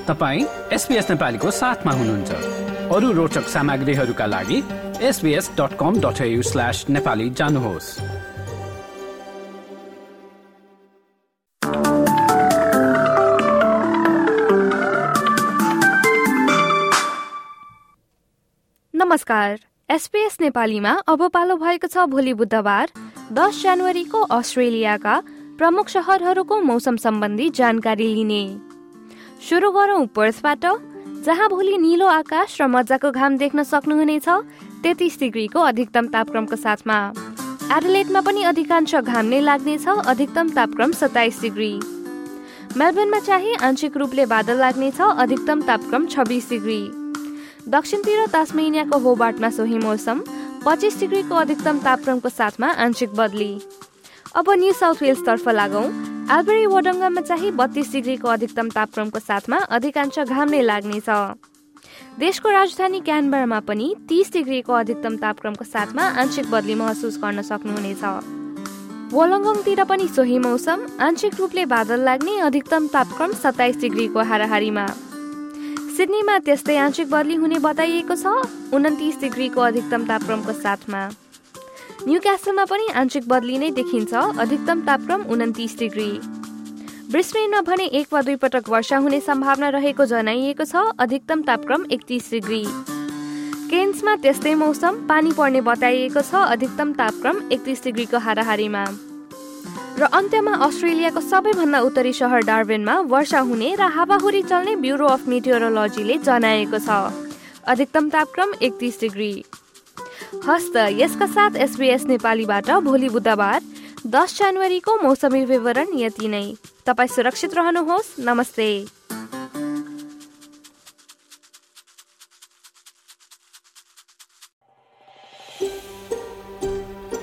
तपाईँ एसपिएस नेपालीको साथमा हुनुहुन्छ। अरू रोचक सामग्रीहरूका लागि SBS dot com dot slash Nepali जानुहोस्। नमस्कार। एसपीएस नेपालीमा अब पालो भएको छ भोलि बुधबार दस जनवरीको अस्ट्रेलियाका प्रमुख सहरहरूको मौसम सम्बन्धी जानकारी लिने। सुरु गरौँ पर्सबाट। जहाँ भोलि निलो आकाश र मजाको घाम देख्न सक्नुहुनेछ तेत्तिस डिग्रीको अधिकतम तापक्रमको साथमा। एडलेटमा पनि अधिकांश घाम नै लाग्नेछ अधिकतम तापक्रम सत्ताइस डिग्री। मेलबर्नमा चाहिँ आंशिक रूपले बादल लाग्नेछ अधिकतम तापक्रम छब्बिस डिग्री। दक्षिणतिर तास्मेनियाको होबार्टमा सोही मौसम पच्चिस डिग्रीको अधिकतम तापक्रमको साथमा आंशिक बदली। अब न्यू साउथ वेल्सतर्फ लागौँ। आलबेरी वडङ्गामा चाहिँ बत्तीस डिग्रीको अधिकतम तापक्रमको साथमा अधिकांश घाम नै लाग्नेछ। देशको राजधानी क्यानबरमा पनि तीस डिग्रीको अधिकतम तापक्रमको साथमा आंशिक बदली महसुस गर्न सक्नुहुनेछ। वलङ्गङतिर पनि सोही मौसम आंशिक रूपले बादल लाग्ने अधिकतम तापक्रम सत्ताइस डिग्रीको हाराहारीमा। सिडनीमा त्यस्तै आंशिक बदली हुने बताइएको छ उन्तिस डिग्रीको अधिकतम तापक्रमको साथमा। न्यू क्यासलमा पनि आंशिक बदली नै देखिन्छ। अधिकतम तापक्रम उन्तिस डिग्री। ब्रिस्बेनमा भने एक वा दुई पटक वर्षा हुने सम्भावना रहेको जनाइएको छ। अधिकतम तापक्रम एकतिस डिग्री। केन्समा त्यस्तै मौसम। पानी पर्ने बताइएको छ। अधिकतम तापक्रम एकतिस डिग्रीको हाराहारीमा। र अन्त्यमा अस्ट्रेलियाको सबैभन्दा उत्तरी सहर डार्बिनमा वर्षा हुने र हावाहुरी चल्ने ब्युरो अफ मिटियोरोलोजीले जनाएको छ। अधिकतम तापक्रम एकतिस डिग्री। हस्त यसका साथ एसबिएस नेपालीबाट भोलि बुधबार दस जनवरीको मौसमी विवरण यति नै। तपाईँ सुरक्षित रहनुहोस्। नमस्ते।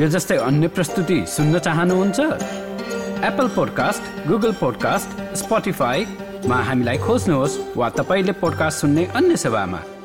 यो जस्तै अन्य प्रस्तुति सुन्न चाहनुहुन्छ? एप्पल पोडकास्ट गुगल पोडकास्ट स्पोटिफाईमा हामीलाई खोज्नुहोस् वा तपाईँले पोडकास्ट सुन्ने अन्य सेवामा।